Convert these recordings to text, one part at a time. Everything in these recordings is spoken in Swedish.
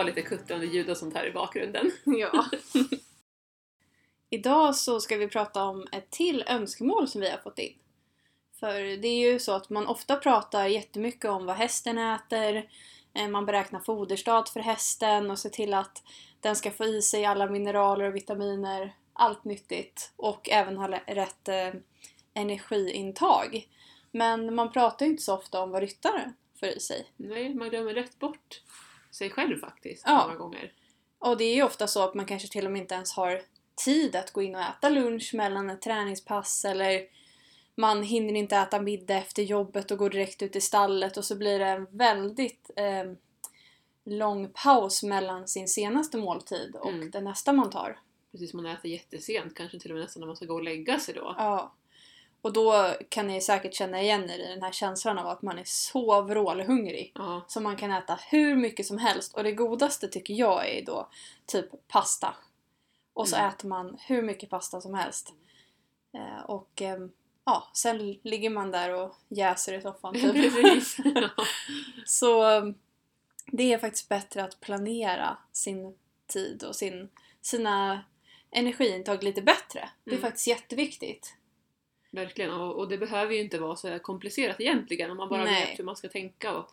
vara lite kuttrande ljud och sånt här i bakgrunden. Ja. Idag så ska vi prata om ett till önskemål som vi har fått in. För det är ju så att man ofta pratar jättemycket om vad hästen äter, eh, man beräknar foderstat för hästen och ser till att den ska få i sig alla mineraler och vitaminer, allt nyttigt och även ha rätt eh, energiintag. Men man pratar ju inte så ofta om vad ryttaren får i sig. Nej, man glömmer rätt bort sig själv faktiskt Ja. många gånger. Och det är ju ofta så att man kanske till och med inte ens har tid att gå in och äta lunch mellan ett träningspass eller man hinner inte äta middag efter jobbet och går direkt ut i stallet och så blir det en väldigt eh, lång paus mellan sin senaste måltid och Mm. det nästa man tar. Precis, man äter jättesent, kanske till och med nästan när man ska gå och lägga sig då. Ja. Och då kan ni säkert känna igen er i den här känslan av att man är så vrålhungrig. Ja, Så man kan äta hur mycket som helst och det godaste tycker jag är då typ pasta. Och så Mm. äter man hur mycket pasta som helst. Eh, och ehm, ja, sen ligger man där och jäser i soffan typ. så ehm, det är faktiskt bättre att planera sin tid och sin, sina energiintag lite bättre. Det är Mm. faktiskt jätteviktigt. Verkligen, och, och det behöver ju inte vara så här komplicerat egentligen om man bara Nej. vet hur man ska tänka. Och,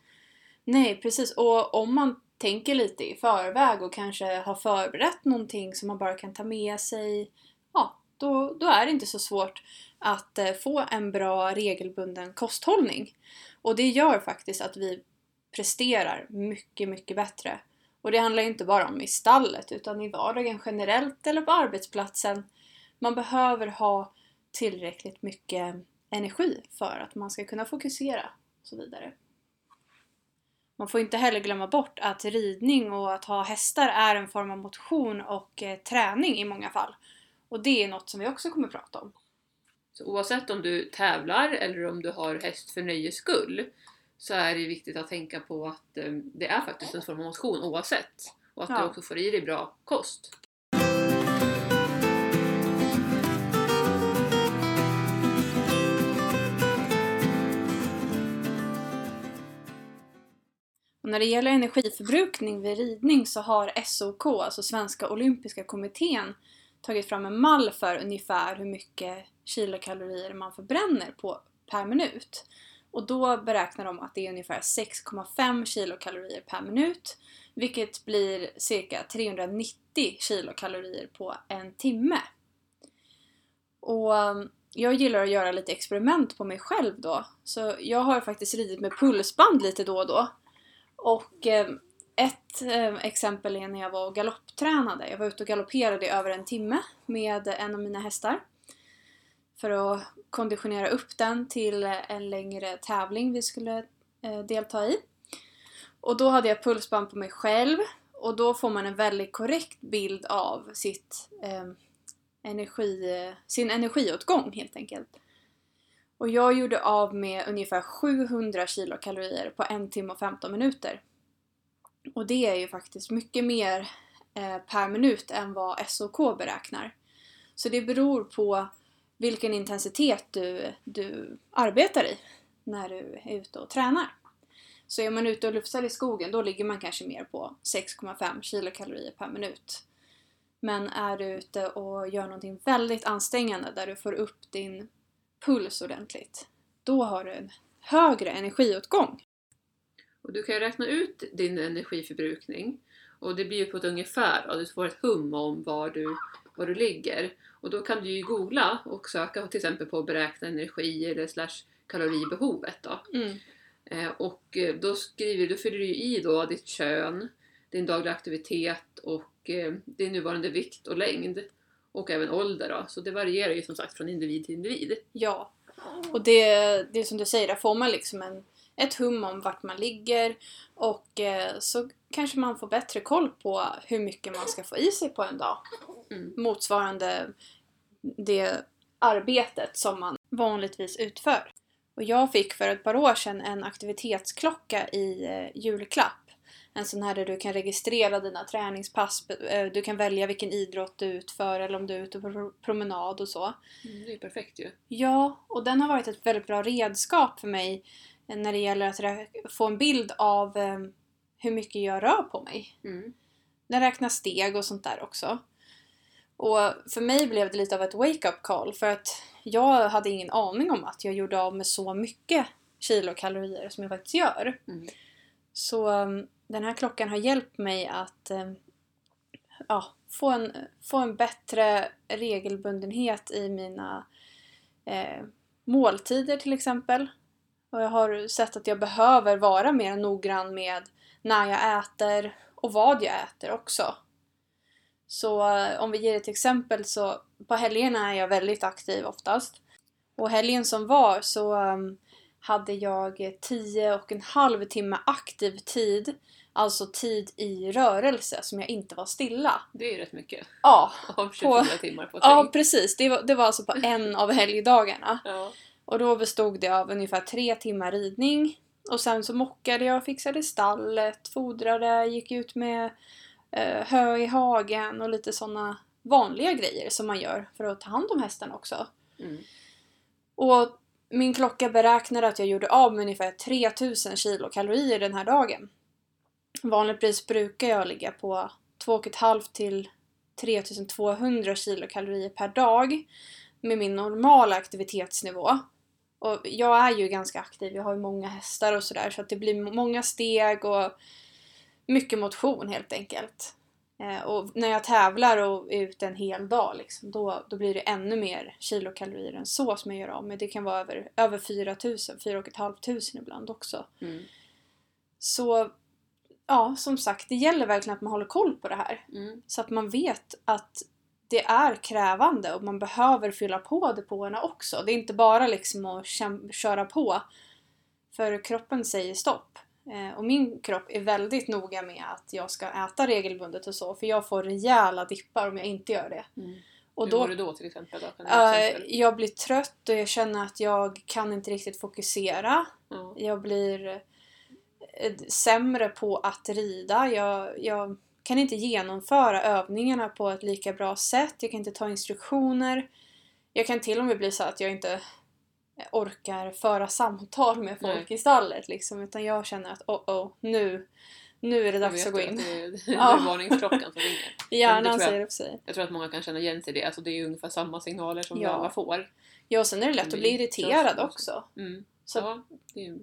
Nej, precis. Och om man tänker lite i förväg och kanske har förberett någonting som man bara kan ta med sig, ja, då, då är det inte så svårt att eh, få en bra regelbunden kosthållning. Och det gör faktiskt att vi presterar mycket, mycket bättre. Och det handlar inte bara om i stallet utan i vardagen generellt eller på arbetsplatsen. Man behöver ha tillräckligt mycket energi för att man ska kunna fokusera och så vidare. Man får inte heller glömma bort att ridning och att ha hästar är en form av motion och eh, träning i många fall. Och det är något som vi också kommer prata om. så oavsett om du tävlar eller om du har häst för nöjes skull så är det viktigt att tänka på att eh, det är faktiskt en form av motion oavsett. Och att Ja. du också får i dig bra kost. Och när det gäller energiförbrukning vid ridning så har SOK, alltså Svenska Olympiska Kommittén, tagit fram en mall för ungefär hur mycket kilokalorier man förbränner på per minut. Och då beräknar de att det är ungefär 6,5 kilokalorier per minut, vilket blir cirka 390 kilokalorier på en timme. Och um, jag gillar att göra lite experiment på mig själv då, så jag har faktiskt ridit med pulsband lite då och då. Och eh, ett eh, exempel är när jag var och galopptränade. Jag var ute och galopperade i över en timme med en av mina hästar. För att konditionera upp den till en längre tävling vi skulle eh, delta i. Och då hade jag pulsband på mig själv och då får man en väldigt korrekt bild av sitt, ehm, eh, energi, sin energiåtgång helt enkelt. Och jag gjorde av med ungefär 700 kilokalorier på en timme och 15 minuter. Och det är ju faktiskt mycket mer eh, per minut än vad SOK beräknar. Så det beror på vilken intensitet du, du arbetar i när du är ute och tränar. Så är man ute och lufsar i skogen då ligger man kanske mer på 6,5 kilokalorier per minut. Men är du ute och gör någonting väldigt ansträngande där du får upp din puls ordentligt, då har du en högre energiåtgång. Och du kan ju räkna ut din energiförbrukning och det blir ju på ett ungefär och du får ett hum om var du, var du ligger. Och då kan du ju googla och söka till exempel på beräkna energi eller slash kaloribehovet då. Eh, och eh, då skriver du, fyller du i då ditt kön, din dagliga aktivitet och eh, din nuvarande vikt och längd. Och även ålder då. Så det varierar ju som sagt från individ till individ. Ja. Och det, det är som du säger, där får man liksom en, ett hum om vart man ligger och eh, så kanske man får bättre koll på hur mycket man ska få i sig på en dag. Mm. Motsvarande det arbetet som man vanligtvis utför. Och jag fick för ett par år sedan en aktivitetsklocka i eh, julklapp. En sån här där du kan registrera dina träningspass. Eh, Du kan välja vilken idrott du utför eller om du är ute på pro- promenad och så. Mm, det är perfekt ju. Ja, och den har varit ett väldigt bra redskap för mig när det gäller att få en bild av eh, hur mycket jag rör på mig. Mm. Den räknar steg och sånt där också. Och för mig blev det lite av ett wake-up call för att jag hade ingen aning om att jag gjorde av med så mycket kilokalorier som jag faktiskt gör. Mm. Så um, den här klockan har hjälpt mig att eh, ja, få, en, få en bättre regelbundenhet i mina eh, måltider till exempel. Och jag har sett att jag behöver vara mer noggrann med när jag äter och vad jag äter också. Så eh, om vi ger ett exempel så på helgerna är jag väldigt aktiv oftast. Och helgen som var så um, hade jag 10 och en halv timme aktiv tid. Alltså tid i rörelse som jag inte var stilla. Det är ju rätt mycket. Ja, Av 24 timmar på ett ja precis. Det var, det var alltså på en av helgdagarna. Ja. Och då bestod det av ungefär tre timmar ridning. Och sen så mockade jag, fixade stallet, fodrade, gick ut med eh, hö i hagen och lite sådana vanliga grejer som man gör för att ta hand om hästen också. Mm. Och min klocka beräknade att jag gjorde av med ungefär 3000 kilokalorier den här dagen. Vanligtvis brukar jag ligga på 2,5 till 3200 kilokalorier per dag med min normala aktivitetsnivå. Och jag är ju ganska aktiv, jag har ju många hästar och sådär så att det blir många steg och mycket motion helt enkelt. Eh, och när jag tävlar och är ute en hel dag liksom, då, då blir det ännu mer kilokalorier än så som jag gör av med. Det kan vara över, över 4000, 4 500 ibland också. Mm. Så ja, som sagt, det gäller verkligen att man håller koll på det här. Mm. Så att man vet att det är krävande och man behöver fylla på depåerna också. Det är inte bara liksom att köra på. För kroppen säger stopp. Eh, och min kropp är väldigt noga med att jag ska äta regelbundet och så. För jag får rejäla dippar om jag inte gör det. Mm. Och Hur då, mår du då till exempel? Då? Eh, exempel? jag blir trött och jag känner att jag kan inte riktigt fokusera. Ja. Jag blir sämre på att rida. Jag, jag kan inte genomföra övningarna på ett lika bra sätt. Jag kan inte ta instruktioner. Jag kan till och med bli så att jag inte orkar föra samtal med folk Nej. i stallet liksom. Utan jag känner att oh oh, nu, nu är det dags att gå in. Det det Ja. är varningsklockan som ringer. Hjärnan säger upp sig. Jag tror att många kan känna igen sig i det. Alltså det är ungefär samma signaler som Ja. vi alla får. Ja, och sen är det lätt att bli irriterad också. Mm. Så, Ja, det är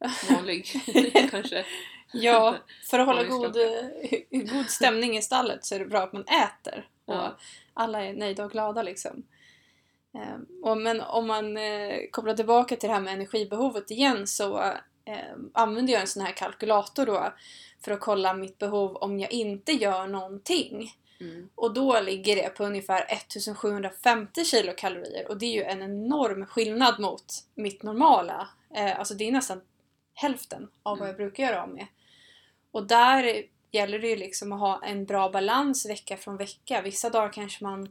vanlig kanske. Ja, för att hålla god, eh, god stämning i stallet så är det bra att man äter. Och Ja. alla är nöjda och glada liksom. Ehm, och men om man eh, kopplar tillbaka till det här med energibehovet igen så eh, använder jag en sån här kalkylator då för att kolla mitt behov om jag inte gör någonting. Mm. Och då ligger det på ungefär 1750 kilokalorier och det är ju en enorm skillnad mot mitt normala. Eh, alltså det är nästan hälften av vad Mm. jag brukar göra av med. Och där gäller det ju liksom att ha en bra balans vecka från vecka. Vissa dagar kanske man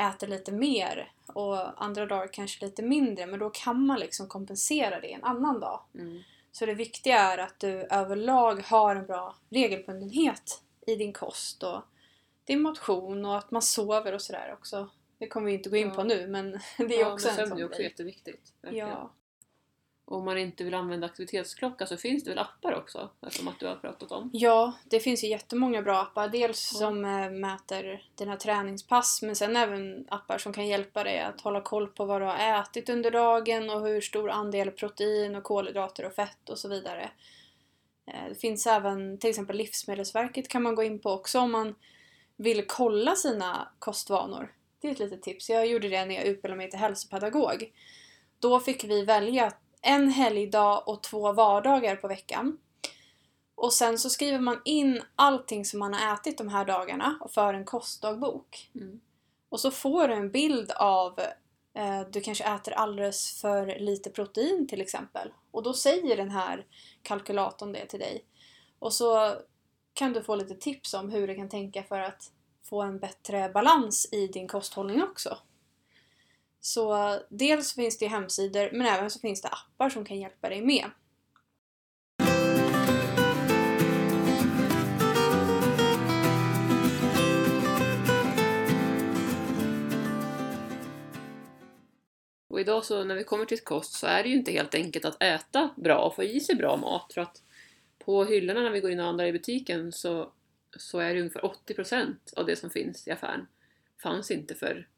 äter lite mer och andra dagar kanske lite mindre men då kan man liksom kompensera det en annan dag. Mm. Så det viktiga är att du överlag har en bra regelbundenhet i din kost och din motion och att man sover och sådär också. Det kommer vi inte gå in Ja. på nu men det är ja, också men en sån är också jätteviktigt. verkligen. Ja. Och om man inte vill använda aktivitetsklocka så finns det väl appar också? Som att du har pratat om. ja, det finns ju jättemånga bra appar. Dels Ja. som eh, mäter dina träningspass men sen även appar som kan hjälpa dig att hålla koll på vad du har ätit under dagen och hur stor andel protein och kolhydrater och fett och så vidare. Eh, Det finns även till exempel Livsmedelsverket kan man gå in på också om man vill kolla sina kostvanor. Det är ett litet tips. Jag gjorde det när jag utbildade mig till hälsopedagog. Då fick vi välja en helgdag och två vardagar på veckan. Och sen så skriver man in allting som man har ätit de här dagarna och för en kostdagbok. Mm. Och så får du en bild av eh, du kanske äter alldeles för lite protein till exempel. Och då säger den här kalkylatorn det till dig. Och så kan du få lite tips om hur du kan tänka för att få en bättre balans i din kosthållning också. Så dels finns det hemsidor men även så finns det appar som kan hjälpa dig med. Och idag så när vi kommer till kost så är det ju inte helt enkelt att äta bra och få i sig bra mat. För att på hyllorna när vi går in och handlar i butiken så, så är det ungefär 80% av det som finns i affären fanns inte för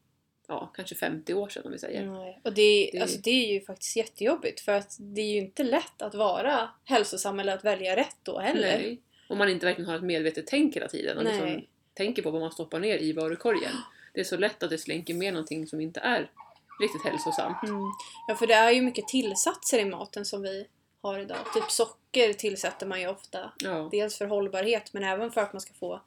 ja, kanske 50 år sedan om vi säger. Nej. Och det, Det- Alltså, det är ju faktiskt jättejobbigt för att det är ju inte lätt att vara hälsosam eller att välja rätt då heller. Nej. Om man inte verkligen har ett medvetet tänk hela tiden och Nej. liksom tänker på vad man stoppar ner i varukorgen. Det är så lätt att det slänker med någonting som inte är riktigt hälsosamt. Mm. Ja, för det är ju mycket tillsatser i maten som vi har idag. Typ socker tillsätter man ju ofta. Ja, Dels för hållbarhet men även för att man ska få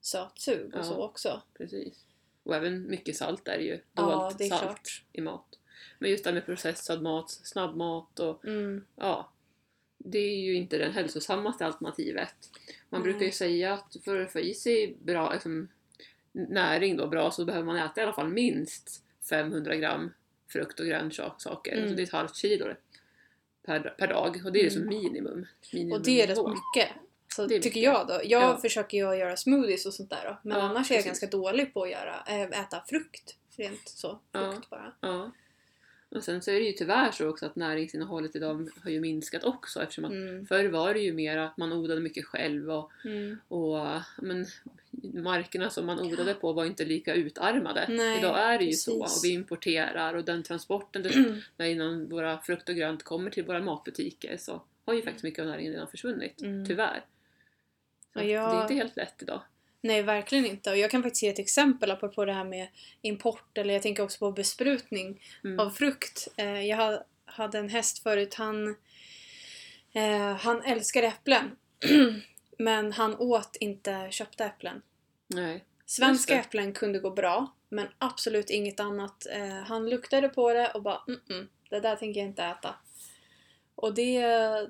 sötsug och Ja. så också. precis. Och även mycket salt är ju. Ja, Dolt är salt klart. i mat. Men just det här med processad mat, snabbmat och Mm. ja, det är ju inte det hälsosammaste alternativet. Man Nej. brukar ju säga att för att få i sig bra liksom, näring då, bra, så behöver man äta i alla fall minst 500 gram frukt och grönsaker. Mm. Alltså det är ett halvt kilo per, per dag och det är liksom Mm. minimum. minimum Och det är rätt mycket. Så tycker jag då. Jag Ja. försöker ju göra smoothies och sånt där då. Men Ja, annars är jag precis. ganska dålig på att göra, äh, äta frukt. Rent så. Frukt bara. Och sen så är det ju tyvärr så också att näringsinnehållet idag har ju minskat också eftersom att Mm. förr var det ju mer att man odlade mycket själv och, Mm. och men, markerna som man odlade på var inte lika utarmade. Nej, idag är det ju så precis. och vi importerar och den transporten det, när innan våra frukt och grönt kommer till våra matbutiker så har ju faktiskt mycket av näringen redan försvunnit. Mm. Tyvärr. Att jag- Det är inte helt lätt idag. Nej, verkligen inte. Och jag kan faktiskt ge ett exempel apropå det här med import, eller jag tänker också på besprutning Mm. av frukt. Eh, jag ha- hade en häst förut, han, eh, han älskar äpplen. men han åt inte köpta äpplen. Nej. Svenska äpplen kunde gå bra, men absolut inget annat. Eh, han luktade på det och bara mm -mm, det där tänker jag inte äta. Och det,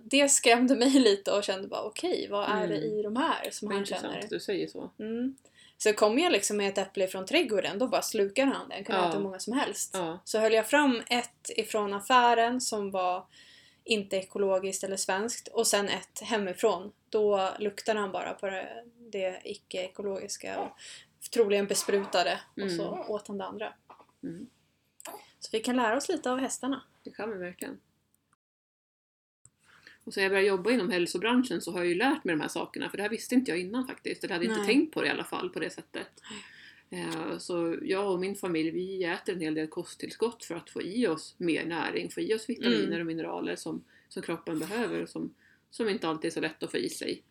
det skrämde mig lite och kände bara okej, vad är det Mm. i de här som han intressant känner? att du säger så. Mm. Så kom jag liksom med ett äpple från trädgården, då bara slukade han det. Han kunde Ja. äta hur många som helst. Ja. Så höll jag fram ett ifrån affären som var inte ekologiskt eller svenskt och sen ett hemifrån. Då luktade han bara på det, det icke-ekologiska och troligen besprutade och så Mm. åt han det andra. Mm. Så vi kan lära oss lite av hästarna. Det kan vi verkligen. Och så jag började jobba inom hälsobranschen så har jag ju lärt mig de här sakerna för det här visste inte jag innan faktiskt. Eller hade inte Nej. tänkt på det i alla fall på det sättet. Eh, Så jag och min familj vi äter en hel del kosttillskott för att få i oss mer näring, få i oss vitaminer Mm. och mineraler som, som kroppen behöver och som, som inte alltid är så lätt att få i sig.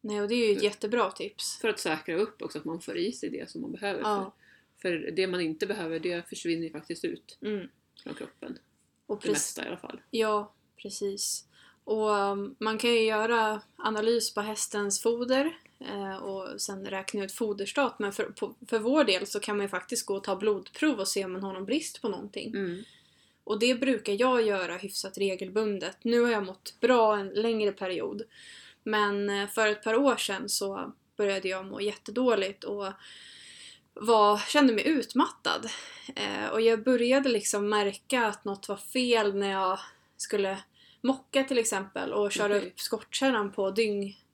Nej, och det är ju ett jättebra tips. För att säkra upp också att man får i sig det som man behöver. Ja. För, för det man inte behöver det försvinner ju faktiskt ut Mm. från kroppen. Och Det mesta i alla fall. Ja, precis. Och um, man kan ju göra analys på hästens foder eh, och sen räkna ut foderstat. Men för, på, för vår del så kan man ju faktiskt gå och ta blodprov och se om man har någon brist på någonting. Mm. Och det brukar jag göra hyfsat regelbundet. Nu har jag mått bra en längre period. Men eh, för ett par år sedan så började jag må jättedåligt och var, kände mig utmattad. Eh, och jag började liksom märka att något var fel när jag skulle mocka till exempel och köra Okej. upp skottkärran på dyng,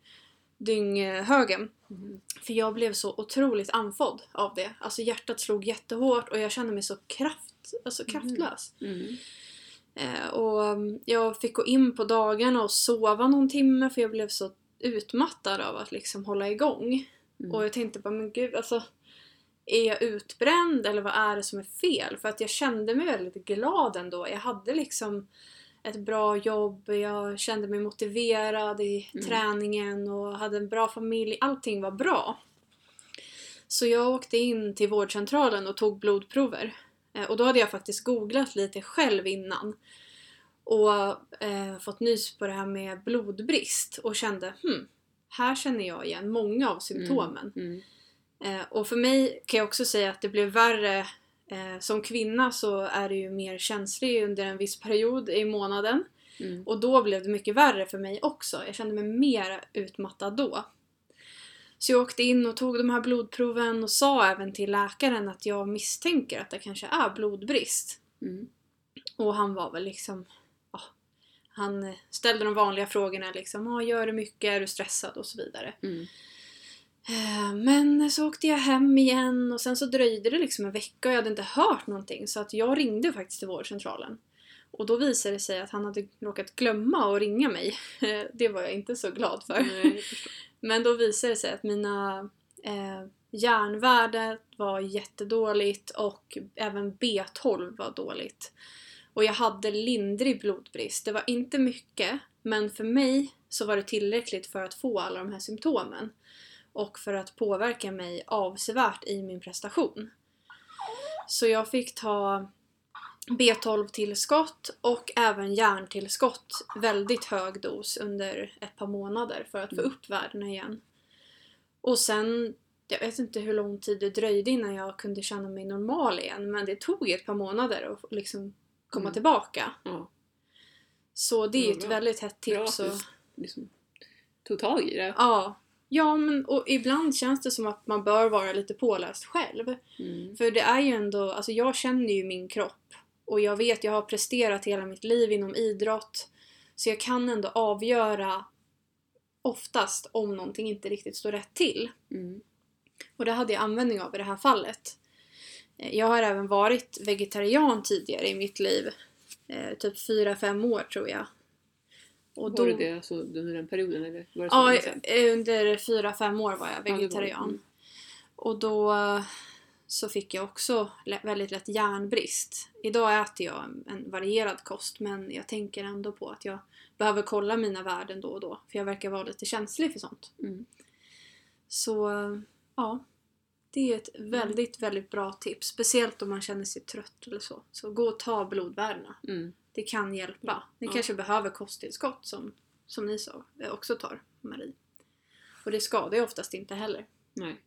dynghögen. Mm. För jag blev så otroligt andfådd av det. Alltså hjärtat slog jättehårt och jag kände mig så kraft, alltså kraftlös. Mm. Eh, och mm, jag fick gå in på dagarna och sova någon timme för jag blev så utmattad av att liksom hålla igång. Mm. Och jag tänkte bara, men gud alltså är jag utbränd eller vad är det som är fel? För att jag kände mig väldigt glad ändå. Jag hade liksom ett bra jobb, jag kände mig motiverad i Mm. träningen och hade en bra familj. Allting var bra. Så jag åkte in till vårdcentralen och tog blodprover. Eh, Och då hade jag faktiskt googlat lite själv innan. Och eh, fått nys på det här med blodbrist och kände hmm, här känner jag igen många av symptomen. Mm. Eh, och för mig kan jag också säga att det blev värre. Eh, som kvinna så är det ju mer känslig under en viss period i månaden. Mm. Och då blev det mycket värre för mig också. Jag kände mig mer utmattad då. Så jag åkte in och tog de här blodproven och sa även till läkaren att jag misstänker att det kanske är blodbrist. Mm. Och han var väl liksom... Ja, han ställde de vanliga frågorna liksom. Ah, gör du mycket? Är du stressad? Och så vidare. Mm. Eh, Men så åkte jag hem igen och sen så dröjde det liksom en vecka och jag hade inte hört någonting så att jag ringde faktiskt till vårdcentralen. Och då visade det sig att han hade råkat glömma att ringa mig. Det var jag inte så glad för. Nej. Men då visade det sig att mina eh, järnvärdet var jättedåligt och även B12 var dåligt. Och jag hade lindrig blodbrist. Det var inte mycket, men för mig så var det tillräckligt för att få alla de här symptomen. Och för att påverka mig avsevärt i min prestation. Så jag fick ta B12-tillskott och även järntillskott väldigt hög dos under ett par månader för att få Mm. upp värdena igen. Och sen, jag vet inte hur lång tid det dröjde innan jag kunde känna mig normal igen men det tog ett par månader att liksom komma Mm. tillbaka. Ja, Så det är ju Ja, ett bra. väldigt hett bra tips. att Och, du liksom tog tag i det. ja. Ja, men och ibland känns det som att man bör vara lite påläst själv. Mm. För det är ju ändå, alltså jag känner ju min kropp och jag vet, jag har presterat hela mitt liv inom idrott. Så jag kan ändå avgöra oftast om någonting inte riktigt står rätt till. Mm. Och det hade jag användning av i det här fallet. Eh, Jag har även varit vegetarian tidigare i mitt liv. Eh, typ 4-5 år tror jag. Och Var det det alltså, under den perioden eller var det Ja, eh, under 4-5 år var jag Ja, det var vegetarian. Mm. Och då eh, så fick jag också väldigt lätt järnbrist. Idag äter jag en, en varierad kost men jag tänker ändå på att jag behöver kolla mina värden då och då. För jag verkar vara lite känslig för sånt. Mm. Så eh, ja, det är ett Mm. väldigt, väldigt bra tips. Speciellt om man känner sig trött eller så. Så gå och ta blodvärdena. Mm. Det kan hjälpa. Ni Ja. kanske behöver kosttillskott som, som ni sa, eh, också tar, Marie. Och det skadar ju oftast inte heller. Nej.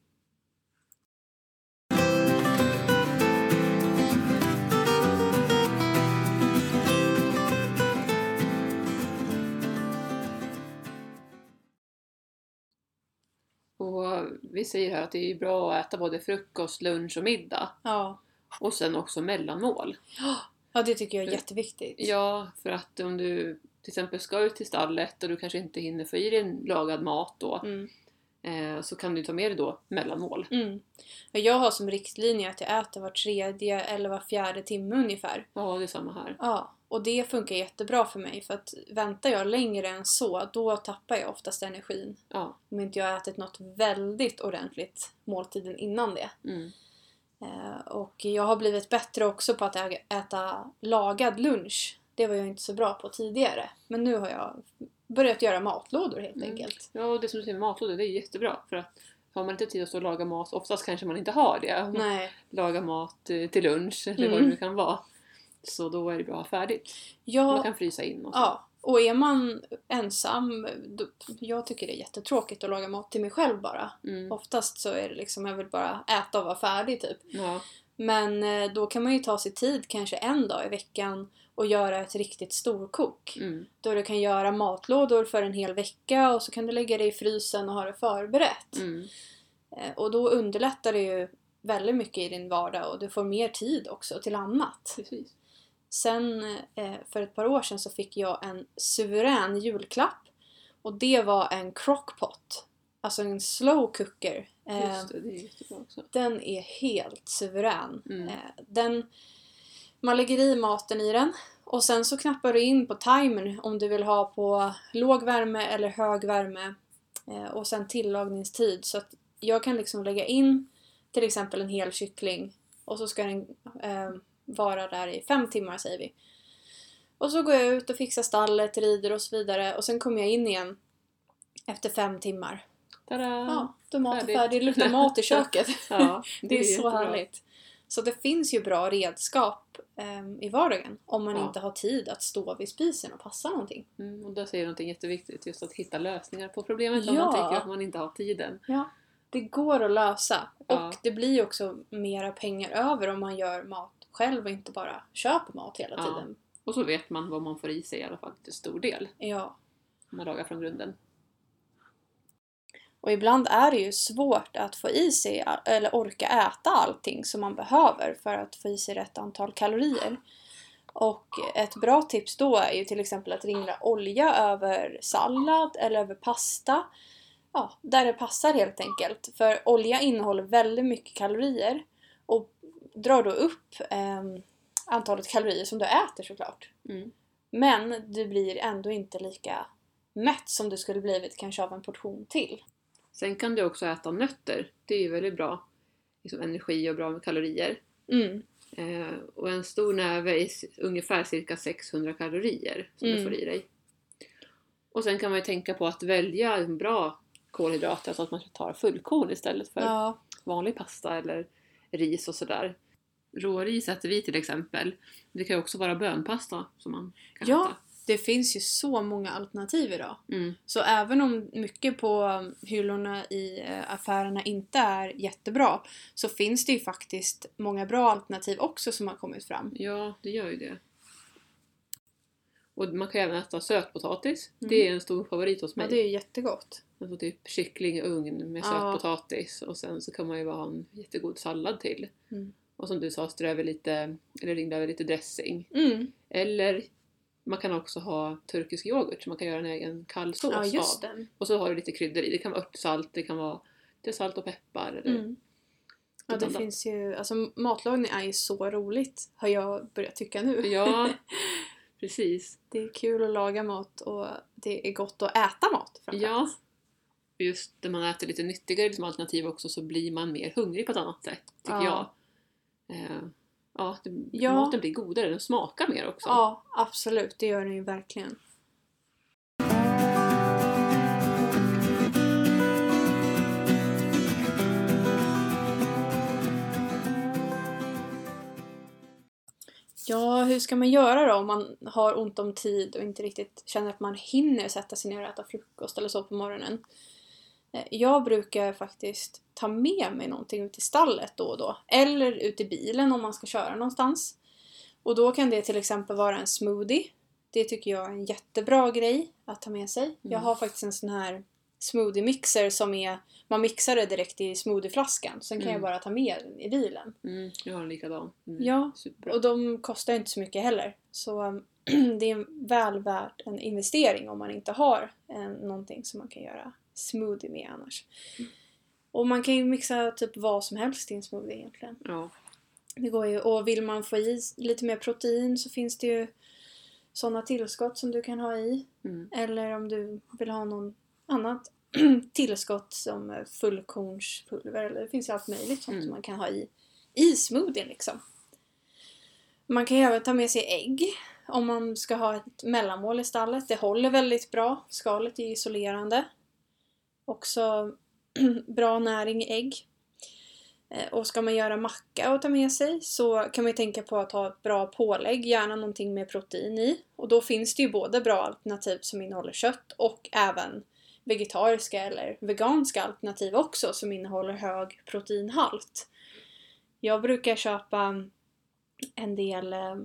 Och vi säger här att det är bra att äta både frukost, lunch och middag. Ja. Och sen också mellanmål. Ja, det tycker jag är jätteviktigt. Ja, för att om du till exempel ska ut till stallet och du kanske inte hinner få i dig en lagad mat då. Mm. Eh, så kan du ta med dig då mellanmål. Mm. Jag har som riktlinje att jag äter var tredje eller var fjärde timme ungefär. Ja, det är samma här. Ja, och det funkar jättebra för mig för att väntar jag längre än så då tappar jag oftast energin. Ja. Om inte jag har ätit något väldigt ordentligt måltiden innan det. Mm. Eh, och jag har blivit bättre också på att äta lagad lunch. Det var jag inte så bra på tidigare. Men nu har jag börjat göra matlådor helt Mm. enkelt. Ja, och det som du säger matlådor, det är jättebra. För att har man inte tid att stå och laga mat, oftast kanske man inte har det. Nej. Laga mat eh, till lunch eller vad Mm. det nu kan vara. Så då är det bra att ha färdigt. Man Jag, kan frysa in och så. ja, och är man ensam, då, jag tycker det är jättetråkigt att laga mat till mig själv bara. Mm. Oftast så är det liksom, jag vill bara äta och vara färdig typ. Ja. Men eh, då kan man ju ta sig tid kanske en dag i veckan och göra ett riktigt storkok. Mm. Då du kan göra matlådor för en hel vecka och så kan du lägga det i frysen och ha det förberett. Mm. Eh, Och då underlättar det ju väldigt mycket i din vardag och du får mer tid också till annat. Precis. Sen eh, för ett par år sedan så fick jag en suverän julklapp och det var en crockpot. Alltså en slow cooker. Eh, Just det, det är jättebra också. Den är helt suverän. Mm. Eh, Den, man lägger i maten i den och sen så knappar du in på timern om du vill ha på låg värme eller hög värme. Och sen tillagningstid. Så att jag kan liksom lägga in till exempel en hel kyckling och så ska den eh, vara där i fem timmar säger vi. Och så går jag ut och fixar stallet, rider och så vidare och sen kommer jag in igen efter fem timmar. Tada! Ja, då är maten färdig. Det luktar mat i köket. Ja, Det är så jättebra. härligt. Så det finns ju bra redskap ehm, i vardagen om man Ja. inte har tid att stå vid spisen och passa någonting. Mm, och där säger du någonting jätteviktigt, just att hitta lösningar på problemet om Ja. man tycker att man inte har tiden. Ja. Det går att lösa och det blir ju också mera pengar över om man gör mat själv och inte bara köper mat hela Ja. tiden. Och så vet man vad man får i sig i alla fall till stor del. Ja. Om man lagar från grunden. Och ibland är det ju svårt att få i sig eller orka äta allting som man behöver för att få i sig rätt antal kalorier. Och ett bra tips då är ju till exempel att ringla olja över sallad eller över pasta. ja, där det passar helt enkelt. För olja innehåller väldigt mycket kalorier och drar då upp eh, antalet kalorier som du äter såklart. Mm. Men du blir ändå inte lika mätt som du skulle blivit kanske av en portion till. Sen kan du också äta nötter. Det är ju väldigt bra liksom energi och bra med kalorier. Mm. Eh, och en stor näve är ungefär cirka 600 kalorier som du Mm. får i dig. Och sen kan man ju tänka på att välja en bra kolhydrater så att man tar fullkorn istället för Ja, vanlig pasta eller ris och sådär. Råris äter vi till exempel. Det kan ju också vara bönpasta som man kan Ja. äta. det finns ju så många alternativ idag. Mm. Så även om mycket på hyllorna i eh, affärerna inte är jättebra så finns det ju faktiskt många bra alternativ också som har kommit fram. Ja, det gör ju det. Och man kan även äta sötpotatis. Mm. Det är en stor favorit hos mig. Ja, det är jättegott. Alltså typ kyckling i ugn med Ja. sötpotatis och sen så kan man ju bara ha en jättegod sallad till. Mm. Och som du sa, strö över lite, eller ringa över lite dressing. Mm. Eller man kan också ha turkisk yoghurt så man kan göra en egen kall sås Ja, just av. det. Och så har du lite kryddor i. Det kan vara örtsalt, det kan vara lite salt och peppar. Eller Mm. Ja, det annat. finns ju, alltså matlagning är ju så roligt har jag börjat tycka nu. Ja, precis. Det är kul att laga mat och det är gott att äta mat framförallt. Ja. Just när man äter lite nyttigare liksom alternativ också så blir man mer hungrig på ett annat sätt, tycker Ja. jag. Eh, ja, det, Ja. maten blir godare, den smakar mer också. Ja, absolut. Det gör den ju verkligen. Ja, hur ska man göra då om man har ont om tid och inte riktigt känner att man hinner sätta sig ner och äta frukost eller så på morgonen? Eh, Jag brukar faktiskt ta med mig någonting ut i stallet då och då. Eller ut i bilen om man ska köra någonstans. Och då kan det till exempel vara en smoothie. Det tycker jag är en jättebra grej att ta med sig. Jag Mm. har faktiskt en sån här smoothie mixer som är, man mixar det direkt i smoothieflaskan. Sen kan Mm. jag bara ta med den i bilen. Mm, jag har en likadan. Mm, Ja, Superbra. Och de kostar inte så mycket heller. Så um, det är väl värt en investering om man inte har eh, någonting som man kan göra smoothie med annars. Mm. Och man kan ju mixa typ vad som helst i en smoothie egentligen. Ja. Det går ju. Och vill man få i lite mer protein så finns det ju sådana tillskott som du kan ha i. Mm. Eller om du vill ha någon annat tillskott som fullkornspulver. Eller det finns ju allt möjligt sånt Mm. som man kan ha i, i smoothien liksom. Man kan ju även ta med sig ägg om man ska ha ett mellanmål i stallet. Det håller väldigt bra. Skalet är isolerande. Också bra näring i ägg. Eh, och ska man göra macka och ta med sig så kan man ju tänka på att ha ett bra pålägg, gärna någonting med protein i. Och då finns det ju både bra alternativ som innehåller kött och även vegetariska eller veganska alternativ också som innehåller hög proteinhalt. Jag brukar köpa en del eh,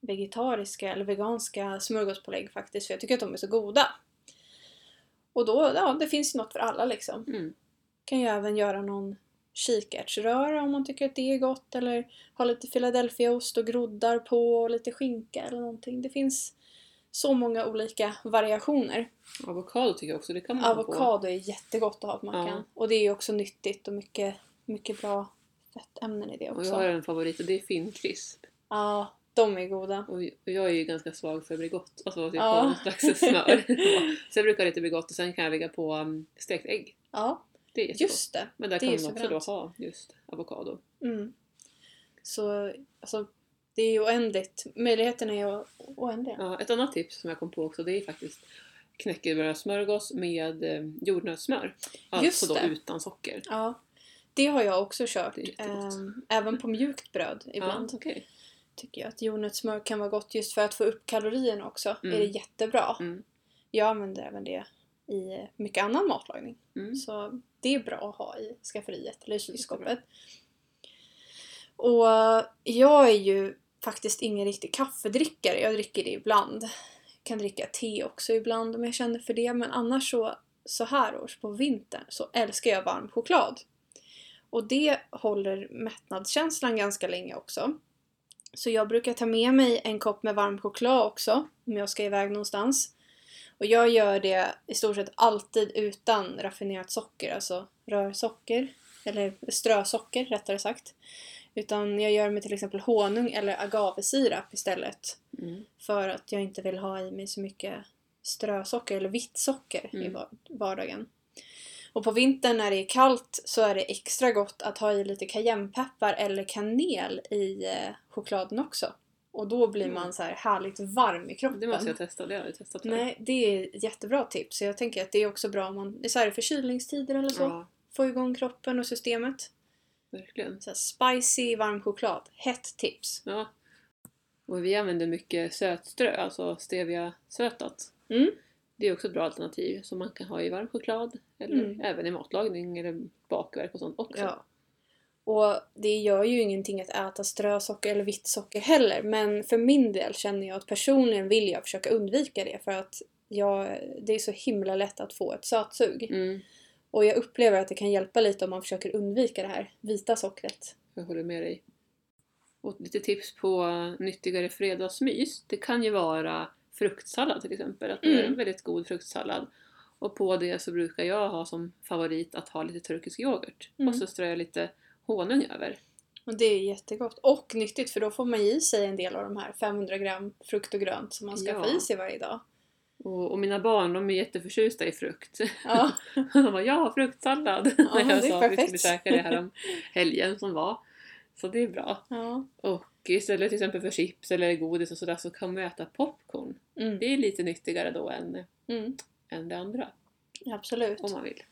vegetariska eller veganska smörgåspålägg faktiskt för jag tycker att de är så goda. Och då, ja, det finns ju något för alla liksom. Mm. Kan ju även göra någon kikärtsröra om man tycker att det är gott eller ha lite Philadelphiaost och groddar på och lite skinka eller någonting. Det finns så många olika variationer. Avokado tycker jag också, det kan man ha på. Avokado är jättegott att ha på mackan. Ja. Och det är ju också nyttigt och mycket, mycket bra fettämnen i det Och också. jag har en favorit och det är finkrisp. Ja, de är goda. Och jag är ju ganska svag för Bregott, alltså typ Ja. ja. slags smör. så jag brukar lite Bregott och sen kan jag lägga på um, stekt ägg. Ja, Det är jättegott. just det. Men där det kan man också då ha just avokado. Mm. Så alltså, det är ju oändligt. Möjligheterna är ju oändliga. Ja, ett annat tips som jag kom på också det är faktiskt knäckebrödssmörgås med eh, jordnötssmör. Alltså då utan socker. Ja, det har jag också kört. Jättegott. Ehm, även på mjukt bröd ibland. Ja, okej. Tycker jag att jordnötssmör kan vara gott just för att få upp kalorierna också. Mm. är det jättebra. Mm. Jag använder även det i mycket annan matlagning. Mm. Så det är bra att ha i skafferiet eller i kylskåpet. Och jag är ju faktiskt ingen riktig kaffedrickare. Jag dricker det ibland. kan dricka te också ibland om jag känner för det. Men annars så, så här års på vintern så älskar jag varm choklad. Och det håller mättnadskänslan ganska länge också. Så jag brukar ta med mig en kopp med varm choklad också om jag ska iväg någonstans. Och jag gör det i stort sett alltid utan raffinerat socker, alltså rörsocker, eller strösocker rättare sagt. Utan jag gör med till exempel honung eller agavesirap istället. Mm. För att jag inte vill ha i mig så mycket strösocker eller vitt socker i Mm. var- vardagen. Och på vintern när det är kallt så är det extra gott att ha i lite cayennepeppar eller kanel i eh, chokladen också. Och då blir Mm. man så här härligt varm i kroppen. Det måste jag testa, det har jag testat förr. Nej, det är ett jättebra tips. Så jag tänker att det är också bra om man, är så här i förkylningstider eller så. Ja, Få igång kroppen och systemet. verkligen. Så spicy varm choklad. Hett tips. Ja. Och vi använder mycket sötströ, alltså stevia-sötat. Mm. Det är också ett bra alternativ som man kan ha i varm choklad eller Mm. även i matlagning eller bakverk och sånt också. Ja. Och det gör ju ingenting att äta strösocker eller vitt socker heller. Men för min del känner jag att personligen vill jag försöka undvika det. För att jag, det är så himla lätt att få ett sötsug. Mm, Och jag upplever att det kan hjälpa lite om man försöker undvika det här vita sockret. jag håller med dig. Och lite tips på nyttigare fredagsmys. Det kan ju vara fruktsallad till exempel. Att det är Mm. en väldigt god fruktsallad. Och på det så brukar jag ha som favorit att ha lite turkisk yoghurt. Mm. Och så strör jag lite honung över. Och det är jättegott. Och nyttigt för då får man i sig en del av de här 500 gram frukt och grönt som man ska Ja. få i sig varje dag. Och, och mina barn de är jätteförtjusta i frukt. Ja, De bara ja, fruktsallad! Ja, När jag är sa att vi skulle käka det här om helgen som var. Så det är bra. ja. Och istället till exempel för chips eller godis och sådär så kan man äta popcorn. Mm. Det är lite nyttigare då än, Mm. än det andra. Absolut. Om man vill.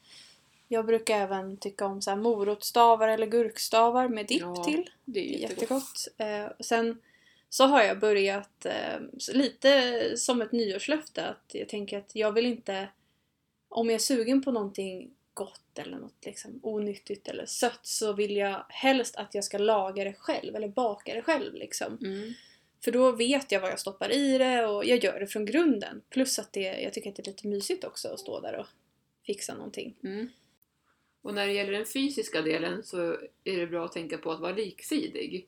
Jag brukar även tycka om så här morotstavar eller gurkstavar med dipp Ja, till. Det är Det är jättegott. Eh, sen så har jag börjat eh, lite som ett nyårslöfte att jag tänker att jag vill inte om jag är sugen på någonting gott eller något liksom onyttigt eller sött så vill jag helst att jag ska laga det själv eller baka det själv liksom. Mm. För då vet jag vad jag stoppar i det och jag gör det från grunden. Plus att det, jag tycker att det är lite mysigt också att stå där och fixa någonting. Mm. Och när det gäller den fysiska delen så är det bra att tänka på att vara liksidig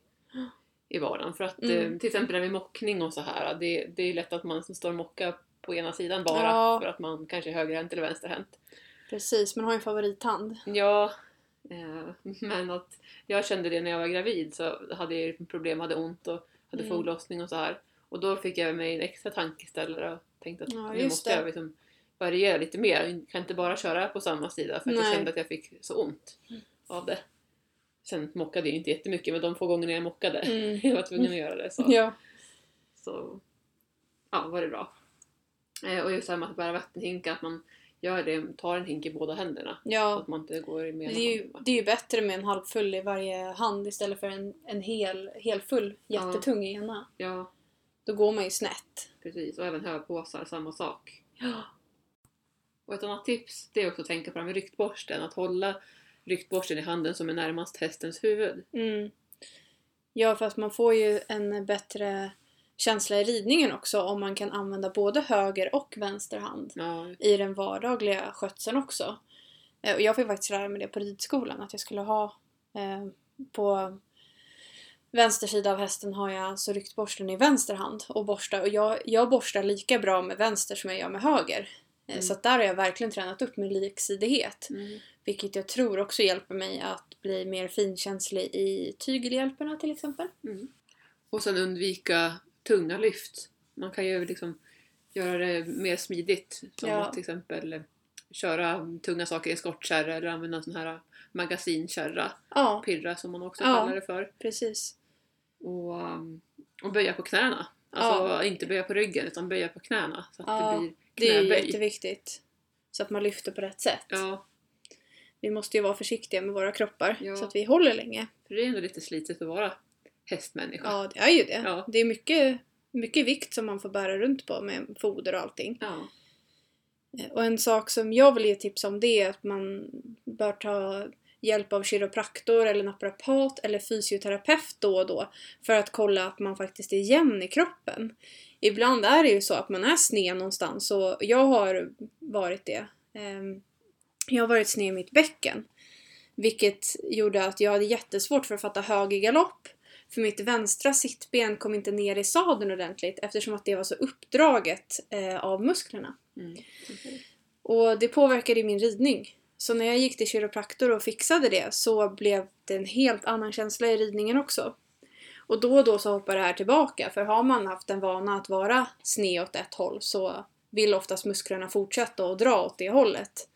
i vardagen. För att Mm. eh, till exempel när vi mockning och så här, det, det är lätt att man som står och mockar på ena sidan bara Ja. för att man kanske är högerhänt eller vänsterhänt. Precis, man har ju en favorithand. Ja, eh, men att jag kände det när jag var gravid så hade jag problem, hade ont och hade Mm. foglossning och så här. Och då fick jag mig en extra tankeställare och tänkte att Ja, nu måste det. jag liksom variera lite mer. Jag kan inte bara köra på samma sida för att jag kände att jag fick så ont av det. Sen mockade jag inte jättemycket men de få gångerna jag mockade, Mm. jag var tvungen att göra det. Så, Ja. så ja, var det bra. Eh, och just det här med att bära vattenhinkar, att man gör det, tar en hink i båda händerna. Så ja. att man inte går i med Det är, ju, det är ju bättre med en halvfull i varje hand istället för en, en hel, helfull jättetung i ena. Ja, Då går man ju snett. precis. Och även höpåsar, samma sak. Ja. Och ett annat tips det är också att tänka på det med ryktborsten. Att hålla ryktborsten i handen som är närmast hästens huvud. Mm. Ja, fast man får ju en bättre känsla i ridningen också om man kan använda både höger och vänster hand Ja, i den vardagliga skötseln också. Eh, Och jag fick faktiskt lära mig det på ridskolan, att jag skulle ha eh, på vänster sida av hästen har jag alltså ryktborsten i vänster hand och borstar. Och jag, jag borstar lika bra med vänster som jag gör med höger. Eh, Mm. Så där har jag verkligen tränat upp min liksidighet. mm. Vilket jag tror också hjälper mig att bli mer finkänslig i tygelhjälperna till exempel. Mm. Och sen undvika tunga lyft. Man kan ju liksom göra det mer smidigt. Som Ja. att till exempel köra tunga saker i skottkärra eller använda en sån här magasinkärra. Ja, Pirra som man också Ja. kallar det för. precis. Och, och böja på knäna. Alltså inte böja på ryggen utan böja på knäna. Så att det blir Det är knäböj. jätteviktigt. Så att man lyfter på rätt sätt. Vi måste ju vara försiktiga med våra kroppar så att vi håller länge. för det är ändå lite slitet att vara hästmänniska. Ja, det är ju det. Ja. Det är mycket, mycket vikt som man får bära runt på med foder och allting. Ja. Eh, Och en sak som jag vill ge tips om det är att man bör ta hjälp av kiropraktor eller naprapat eller fysioterapeut då och då för att kolla att man faktiskt är jämn i kroppen. Ibland är det ju så att man är sned någonstans och jag har varit det. Ehm, Jag har varit sned i mitt bäcken. Vilket gjorde att jag hade jättesvårt för att fatta höger galopp. För mitt vänstra sittben kom inte ner i sadeln ordentligt eftersom att det var så uppdraget eh, av musklerna. Mm. Och det påverkade min ridning. Så när jag gick till kiropraktor och fixade det så blev det en helt annan känsla i ridningen också. Och då och då så hoppar det här tillbaka för har man haft en vana att vara sned åt ett håll så vill oftast musklerna fortsätta och dra åt det hållet.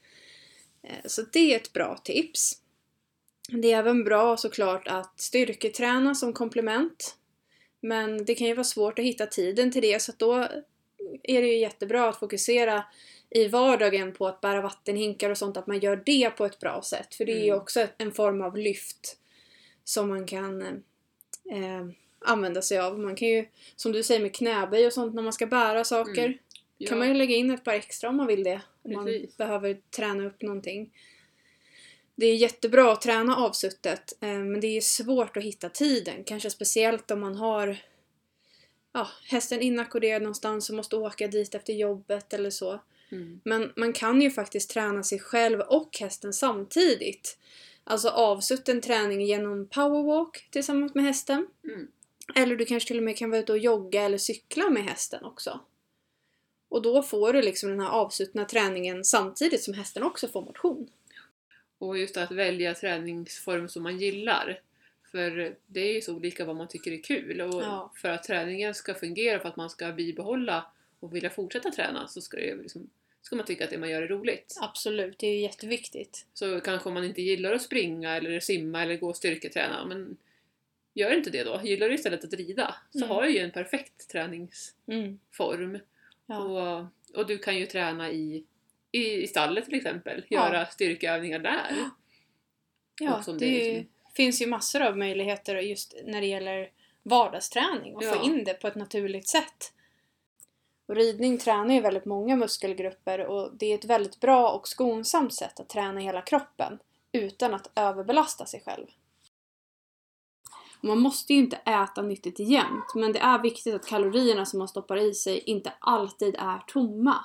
Eh, Så det är ett bra tips. Det är även bra såklart att styrketräna som komplement. Men det kan ju vara svårt att hitta tiden till det så att då är det ju jättebra att fokusera i vardagen på att bära vattenhinkar och sånt, att man gör det på ett bra sätt. För det är ju Mm. också en form av lyft som man kan eh, använda sig av. Man kan ju, som du säger med knäböj och sånt när man ska bära saker, Mm. Ja, kan man ju lägga in ett par extra om man vill det. Om man Precis. behöver träna upp någonting. Det är jättebra att träna avsuttet eh, men det är svårt att hitta tiden. Kanske speciellt om man har ja, hästen inackorderad någonstans och måste åka dit efter jobbet eller så. mm. Men man kan ju faktiskt träna sig själv och hästen samtidigt. Alltså avsutten träning genom powerwalk tillsammans med hästen. Mm. Eller du kanske till och med kan vara ute och jogga eller cykla med hästen också. Och då får du liksom den här avsuttna träningen samtidigt som hästen också får motion. Och just att välja träningsform som man gillar. För det är ju så olika vad man tycker är kul. Och Ja. för att träningen ska fungera, för att man ska bibehålla och vilja fortsätta träna så ska, det liksom, ska man tycka att det man gör är roligt. Absolut, det är ju jätteviktigt. Så kanske man inte gillar att springa eller simma eller gå och styrketräna, men gör inte det då. Gillar du istället att rida så Mm. har du ju en perfekt träningsform. Mm. Ja. Och, och du kan ju träna i, i, i stallet till exempel, Ja. göra styrkeövningar där. Ja, det det liksom- finns ju massor av möjligheter just när det gäller vardagsträning och Ja. få in det på ett naturligt sätt. Och ridning tränar ju väldigt många muskelgrupper och det är ett väldigt bra och skonsamt sätt att träna hela kroppen utan att överbelasta sig själv. Man måste ju inte äta nyttigt jämt, men det är viktigt att kalorierna som man stoppar i sig inte alltid är tomma.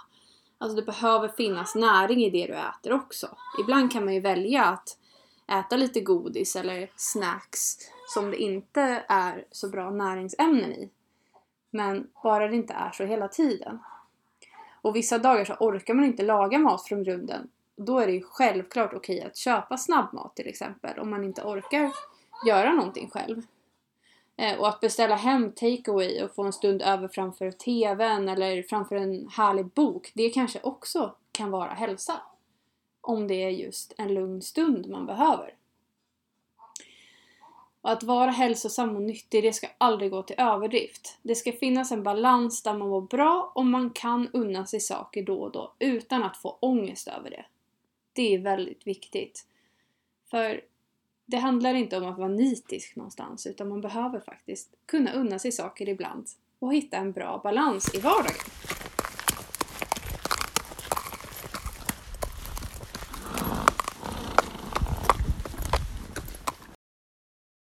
Alltså det behöver finnas näring i det du äter också. Ibland kan man ju välja att äta lite godis eller snacks som det inte är så bra näringsämnen i. Men bara det inte är så hela tiden. Och vissa dagar så orkar man inte laga mat från grunden. Då är det ju självklart okej att köpa snabbmat till exempel om man inte orkar göra någonting själv. Eh, och att beställa hem takeaway och få en stund över framför TVn eller framför en härlig bok, det kanske också kan vara hälsa. Om det är just en lugn stund man behöver. Och att vara hälsosam och nyttig, det ska aldrig gå till överdrift. Det ska finnas en balans där man mår bra och man kan unna sig saker då och då utan att få ångest över det. Det är väldigt viktigt. För det handlar inte om att vara nitisk någonstans utan man behöver faktiskt kunna unna sig saker ibland och hitta en bra balans i vardagen.